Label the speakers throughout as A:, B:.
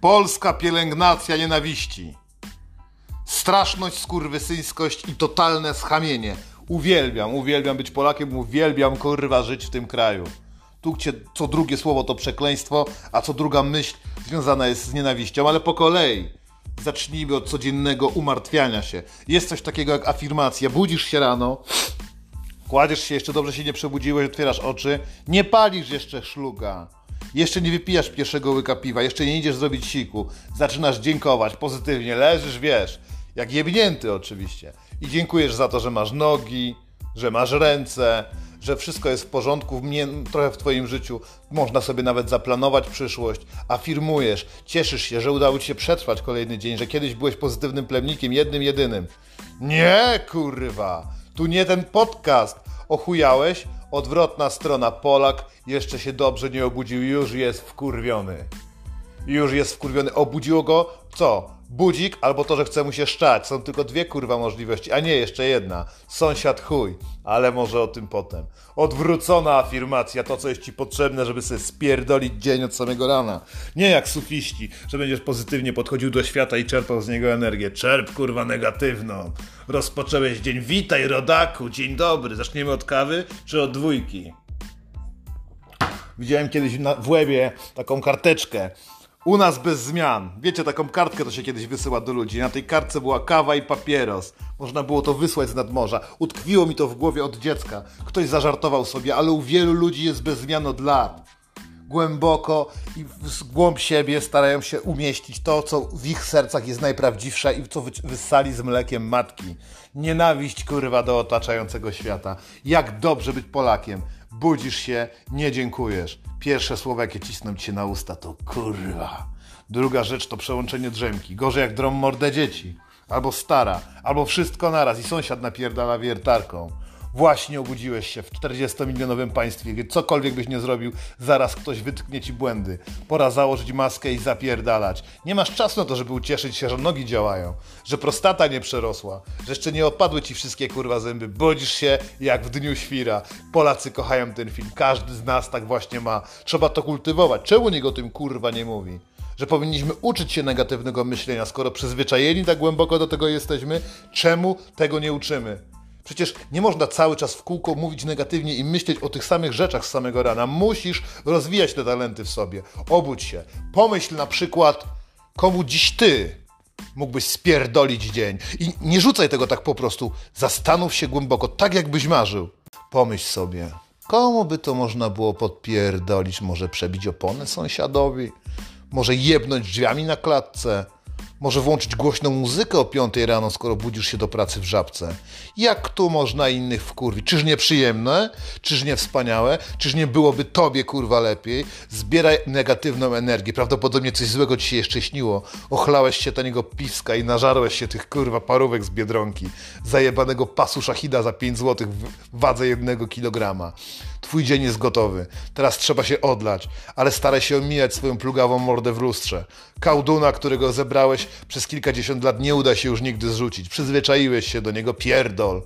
A: Polska pielęgnacja nienawiści. Straszność, skurwysyńskość i totalne schamienie. Uwielbiam, uwielbiam być Polakiem, uwielbiam kurwa żyć w tym kraju. Tu gdzie co drugie słowo to przekleństwo, a co druga myśl związana jest z nienawiścią, ale po kolei. Zacznijmy od codziennego umartwiania się. Jest coś takiego jak afirmacja. Budzisz się rano, kładziesz się, jeszcze dobrze się nie przebudziłeś, otwierasz oczy, nie palisz jeszcze szluga. Jeszcze nie wypijasz pierwszego łyka piwa, jeszcze nie idziesz zrobić siku. Zaczynasz dziękować pozytywnie, leżysz, wiesz, jak jebnięty oczywiście. I dziękujesz za to, że masz nogi, że masz ręce, że wszystko jest w porządku, w mnie, trochę w Twoim życiu. Można sobie nawet zaplanować przyszłość. Afirmujesz, cieszysz się, że udało Ci się przetrwać kolejny dzień, że kiedyś byłeś pozytywnym plemnikiem, jednym, jedynym. Nie, kurwa! Tu nie ten podcast. Ochujałeś? Odwrotna strona. Polak jeszcze się dobrze nie obudził, już jest wkurwiony. Już jest wkurwiony. Obudziło go co? Budzik albo to, że chce mu się szczać. Są tylko dwie kurwa możliwości, a nie jeszcze jedna. Sąsiad chuj, ale może o tym potem. Odwrócona afirmacja, to co jest ci potrzebne, żeby sobie spierdolić dzień od samego rana. Nie jak sufiści, że będziesz pozytywnie podchodził do świata i czerpał z niego energię. Czerp kurwa negatywną. Rozpocząłeś dzień, witaj rodaku, dzień dobry. Zaczniemy od kawy czy od dwójki? Widziałem kiedyś na, w łebie taką karteczkę u nas bez zmian. Wiecie, taką kartkę to się kiedyś wysyła do ludzi. Na tej kartce była kawa i papieros. Można było to wysłać z nadmorza. Utkwiło mi to w głowie od dziecka. Ktoś zażartował sobie, ale u wielu ludzi jest bez zmian od lat. Głęboko i w głąb siebie starają się umieścić to, co w ich sercach jest najprawdziwsze i co wyssali z mlekiem matki. Nienawiść kurwa do otaczającego świata. Jak dobrze być Polakiem. Budzisz się, nie dziękujesz. Pierwsze słowa, jakie cisną ci się na usta, to kurwa. Druga rzecz to przełączenie drzemki. Gorzej jak drom mordę dzieci. Albo stara, albo wszystko naraz i sąsiad napierdala wiertarką. Właśnie obudziłeś się w 40-milionowym państwie, gdzie cokolwiek byś nie zrobił, zaraz ktoś wytknie ci błędy. Pora założyć maskę i zapierdalać. Nie masz czasu na to, żeby ucieszyć się, że nogi działają, że prostata nie przerosła, że jeszcze nie opadły ci wszystkie kurwa zęby. Budzisz się jak w dniu świra. Polacy kochają ten film, każdy z nas tak właśnie ma. Trzeba to kultywować. Czemu nikt o tym kurwa nie mówi? że powinniśmy uczyć się negatywnego myślenia, skoro przyzwyczajeni tak głęboko do tego jesteśmy, czemu tego nie uczymy? Przecież nie można cały czas w kółko mówić negatywnie i myśleć o tych samych rzeczach z samego rana. Musisz rozwijać te talenty w sobie. Obudź się. Pomyśl na przykład, komu dziś ty mógłbyś spierdolić dzień. I nie rzucaj tego tak po prostu. Zastanów się głęboko, tak jakbyś marzył. Pomyśl sobie, komu by to można było podpierdolić? Może przebić oponę sąsiadowi? Może jebnąć drzwiami na klatce? Może włączyć głośną muzykę o 5 rano, skoro budzisz się do pracy w żabce. Jak tu można innych wkurwić? Czyż nie przyjemne? Czyż nie wspaniałe? Czyż nie byłoby tobie kurwa lepiej? Zbieraj negatywną energię. Prawdopodobnie coś złego ci się jeszcze śniło. Ochlałeś się taniego piwska i nażarłeś się tych kurwa parówek z Biedronki. Zajebanego pasu szachida za 5 zł w wadze jednego kilograma. Twój dzień jest gotowy. Teraz trzeba się odlać, ale staraj się omijać swoją plugawą mordę w lustrze. Kałduna, którego zebrałeś przez kilkadziesiąt lat, nie uda się już nigdy zrzucić. Przyzwyczaiłeś się do niego, pierdol.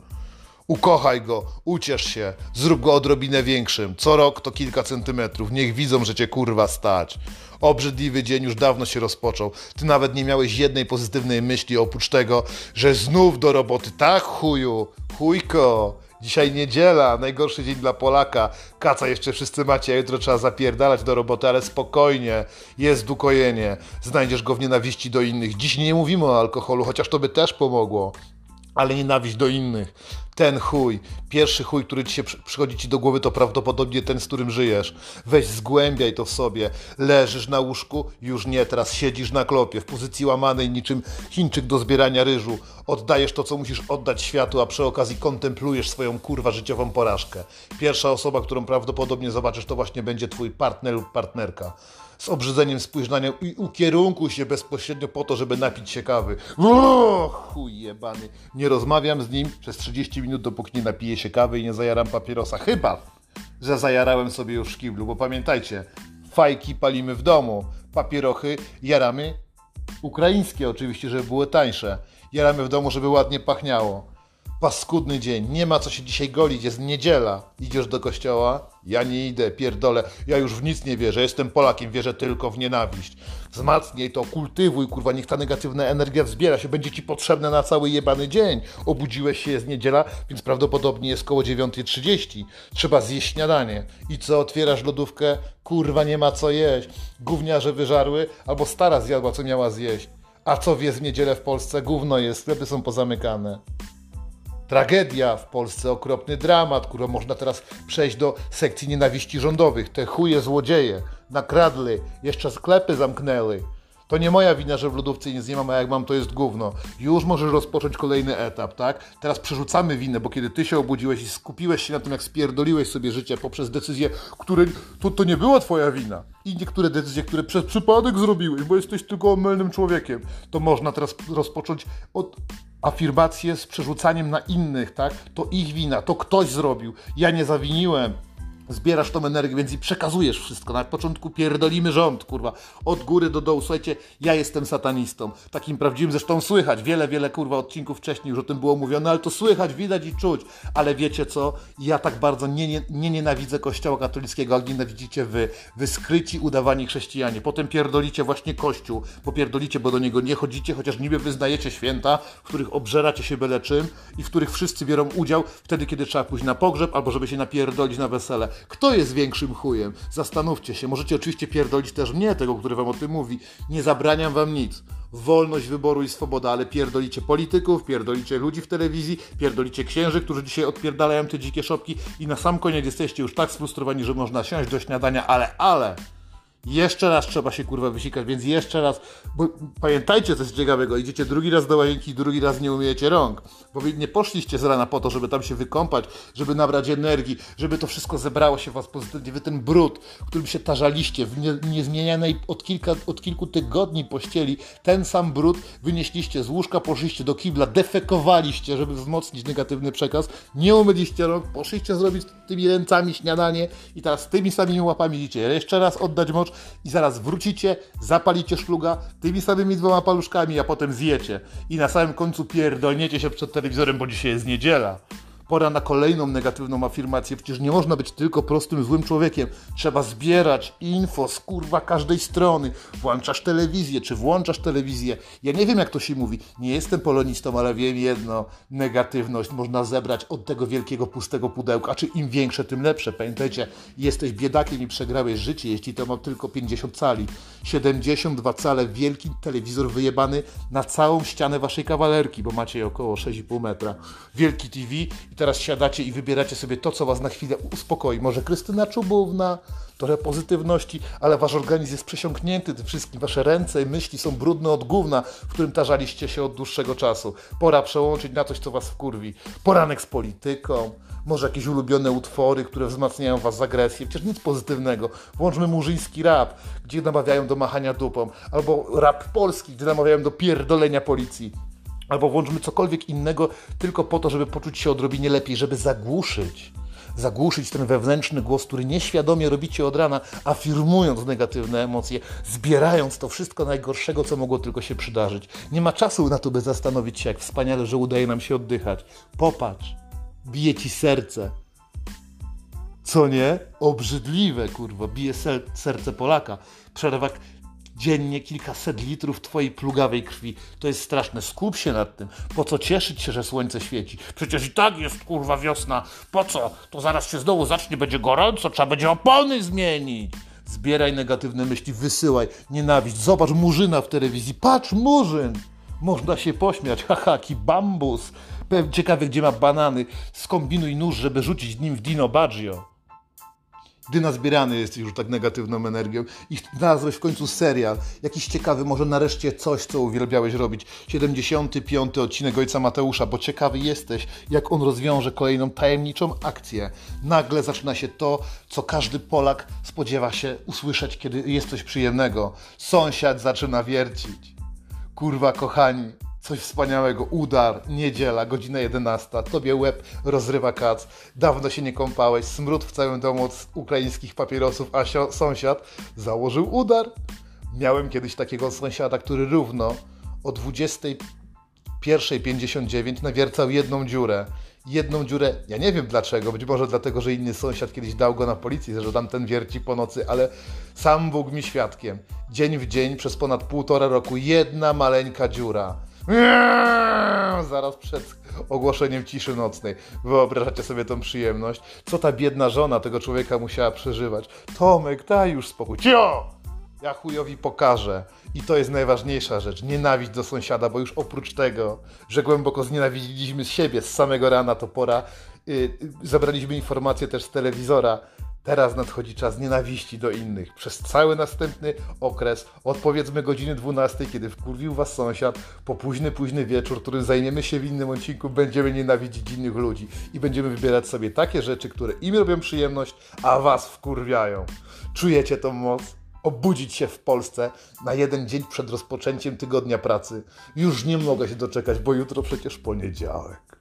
A: Ukochaj go, uciesz się, zrób go odrobinę większym. Co rok to kilka centymetrów. Niech widzą, że cię kurwa stać. Obrzydliwy dzień już dawno się rozpoczął. Ty nawet nie miałeś jednej pozytywnej myśli oprócz tego, że znów do roboty. Tak, chuju, chujko. Dzisiaj niedziela, najgorszy dzień dla Polaka. Kaca jeszcze wszyscy macie, a jutro trzeba zapierdalać do roboty, ale spokojnie, jest ukojenie. Znajdziesz go w nienawiści do innych. Dziś nie mówimy o alkoholu, chociaż to by też pomogło ale nienawiść do innych. Ten chuj, pierwszy chuj, który ci się przychodzi ci do głowy, to prawdopodobnie ten, z którym żyjesz. Weź zgłębiaj to w sobie. Leżysz na łóżku, już nie, teraz siedzisz na klopie, w pozycji łamanej niczym Chińczyk do zbierania ryżu. Oddajesz to, co musisz oddać światu, a przy okazji kontemplujesz swoją kurwa życiową porażkę. Pierwsza osoba, którą prawdopodobnie zobaczysz, to właśnie będzie twój partner lub partnerka z obrzydzeniem spójrz na nią i ukierunkuj się bezpośrednio po to, żeby napić się kawy. O, chuj jebany. Nie rozmawiam z nim przez 30 minut, dopóki nie napiję się kawy i nie zajaram papierosa. Chyba, że zajarałem sobie już w kiblu, bo pamiętajcie, fajki palimy w domu, papierochy jaramy ukraińskie oczywiście, żeby były tańsze. Jaramy w domu, żeby ładnie pachniało. Paskudny dzień, nie ma co się dzisiaj golić, jest niedziela. Idziesz do kościoła? Ja nie idę, pierdolę, ja już w nic nie wierzę, jestem Polakiem, wierzę tylko w nienawiść. Wzmacnij to, kultywuj, kurwa, niech ta negatywna energia wzbiera się, będzie ci potrzebna na cały jebany dzień. Obudziłeś się, jest niedziela, więc prawdopodobnie jest koło 9.30. Trzeba zjeść śniadanie. I co, otwierasz lodówkę? Kurwa, nie ma co jeść. Gówniarze wyżarły, albo stara zjadła, co miała zjeść. A co wie w niedzielę w Polsce? Gówno jest, sklepy są pozamykane tragedia w Polsce, okropny dramat, który można teraz przejść do sekcji nienawiści rządowych. Te chuje złodzieje nakradli, jeszcze sklepy zamknęli. To nie moja wina, że w lodówce nic nie mam, a jak mam, to jest gówno. Już możesz rozpocząć kolejny etap, tak? Teraz przerzucamy winę, bo kiedy ty się obudziłeś i skupiłeś się na tym, jak spierdoliłeś sobie życie poprzez decyzje, które to, to nie była twoja wina. I niektóre decyzje, które przez przypadek zrobiłeś, bo jesteś tylko omylnym człowiekiem, to można teraz rozpocząć od afirmację z przerzucaniem na innych, tak? To ich wina, to ktoś zrobił. Ja nie zawiniłem zbierasz tą energię, więc i przekazujesz wszystko. Na początku pierdolimy rząd, kurwa, od góry do dołu. Słuchajcie, ja jestem satanistą. Takim prawdziwym, zresztą słychać, wiele, wiele, kurwa, odcinków wcześniej już o tym było mówione, ale to słychać, widać i czuć. Ale wiecie co? Ja tak bardzo nie, nie, nie nienawidzę Kościoła katolickiego, jak nienawidzicie wy. Wy skryci, udawani chrześcijanie. Potem pierdolicie właśnie Kościół, popierdolicie, bo do niego nie chodzicie, chociaż niby wyznajecie święta, w których obżeracie się byle czym i w których wszyscy biorą udział wtedy, kiedy trzeba pójść na pogrzeb albo żeby się napierdolić na wesele. Kto jest większym chujem? Zastanówcie się. Możecie oczywiście pierdolić też mnie, tego, który wam o tym mówi. Nie zabraniam wam nic. Wolność wyboru i swoboda, ale pierdolicie polityków, pierdolicie ludzi w telewizji, pierdolicie księży, którzy dzisiaj odpierdalają te dzikie szopki i na sam koniec jesteście już tak sfrustrowani, że można siąść do śniadania, ale, ale jeszcze raz trzeba się kurwa wysikać, więc jeszcze raz, bo pamiętajcie coś ciekawego, idziecie drugi raz do łazienki, drugi raz nie umiejecie rąk, bo nie poszliście z rana po to, żeby tam się wykąpać, żeby nabrać energii, żeby to wszystko zebrało się w was pozytywnie, wy ten brud, którym się tarzaliście w nie, niezmienianej od, kilka, od kilku tygodni pościeli, ten sam brud wynieśliście z łóżka, poszliście do kibla, defekowaliście, żeby wzmocnić negatywny przekaz, nie umyliście rąk, poszliście zrobić tymi ręcami śniadanie i teraz tymi samymi łapami idziecie. Jeszcze raz oddać mocz, i zaraz wrócicie, zapalicie szluga tymi samymi dwoma paluszkami, a potem zjecie. I na samym końcu pierdolniecie się przed telewizorem, bo dzisiaj jest niedziela pora na kolejną negatywną afirmację. Przecież nie można być tylko prostym, złym człowiekiem. Trzeba zbierać info z kurwa każdej strony. Włączasz telewizję, czy włączasz telewizję. Ja nie wiem, jak to się mówi. Nie jestem polonistą, ale wiem jedno. Negatywność można zebrać od tego wielkiego, pustego pudełka. Czy im większe, tym lepsze. Pamiętajcie, jesteś biedakiem i przegrałeś życie, jeśli to ma tylko 50 cali. 72 cale, wielki telewizor wyjebany na całą ścianę waszej kawalerki, bo macie około 6,5 metra. Wielki TV i teraz siadacie i wybieracie sobie to, co was na chwilę uspokoi. Może Krystyna Czubówna, trochę pozytywności, ale wasz organizm jest przesiąknięty tym wszystkim. Wasze ręce i myśli są brudne od gówna, w którym tarzaliście się od dłuższego czasu. Pora przełączyć na coś, co was wkurwi. Poranek z polityką, może jakieś ulubione utwory, które wzmacniają was z agresję. Przecież nic pozytywnego. Włączmy murzyński rap, gdzie namawiają do machania dupą. Albo rap polski, gdzie namawiają do pierdolenia policji. Albo włączmy cokolwiek innego tylko po to, żeby poczuć się odrobinie lepiej, żeby zagłuszyć. Zagłuszyć ten wewnętrzny głos, który nieświadomie robicie od rana, afirmując negatywne emocje, zbierając to wszystko najgorszego, co mogło tylko się przydarzyć. Nie ma czasu na to, by zastanowić się, jak wspaniale, że udaje nam się oddychać. Popatrz, bije ci serce. Co nie? Obrzydliwe, kurwa, bije serce Polaka. Przerywak dziennie kilkaset litrów twojej plugawej krwi. To jest straszne. Skup się nad tym. Po co cieszyć się, że słońce świeci? Przecież i tak jest kurwa wiosna. Po co? To zaraz się znowu zacznie, będzie gorąco, trzeba będzie opony zmienić. Zbieraj negatywne myśli, wysyłaj nienawiść. Zobacz murzyna w telewizji. Patrz, murzyn! Można się pośmiać. Haha, jaki bambus. Ciekawy, gdzie ma banany. Skombinuj nóż, żeby rzucić nim w Dino Baggio gdy nazbierany jesteś już tak negatywną energią i znalazłeś w końcu serial, jakiś ciekawy, może nareszcie coś, co uwielbiałeś robić. 75. odcinek Ojca Mateusza, bo ciekawy jesteś, jak on rozwiąże kolejną tajemniczą akcję. Nagle zaczyna się to, co każdy Polak spodziewa się usłyszeć, kiedy jest coś przyjemnego. Sąsiad zaczyna wiercić. Kurwa, kochani, Coś wspaniałego, udar, niedziela, godzina 11, tobie łeb rozrywa kac, dawno się nie kąpałeś, smród w całym domu od ukraińskich papierosów, a sąsiad założył udar. Miałem kiedyś takiego sąsiada, który równo o 20 pierwszej 59 nawiercał jedną dziurę. Jedną dziurę, ja nie wiem dlaczego, być może dlatego, że inny sąsiad kiedyś dał go na policję, że tamten wierci po nocy, ale sam Bóg mi świadkiem. Dzień w dzień przez ponad półtora roku jedna maleńka dziura. Eee, Zaraz przed ogłoszeniem ciszy nocnej. Wyobrażacie sobie tą przyjemność? Co ta biedna żona tego człowieka musiała przeżywać? Tomek, daj już spokój. Cio! Ja chujowi pokażę. I to jest najważniejsza rzecz. Nienawiść do sąsiada, bo już oprócz tego, że głęboko znienawidziliśmy siebie z samego rana, to pora. Yy, zabraliśmy informacje też z telewizora. Teraz nadchodzi czas nienawiści do innych. Przez cały następny okres, od powiedzmy godziny 12, kiedy wkurwił was sąsiad, po późny, późny wieczór, którym zajmiemy się w innym odcinku, będziemy nienawidzić innych ludzi i będziemy wybierać sobie takie rzeczy, które im robią przyjemność, a was wkurwiają. Czujecie tą moc? Obudzić się w Polsce na jeden dzień przed rozpoczęciem tygodnia pracy. Już nie mogę się doczekać, bo jutro przecież poniedziałek.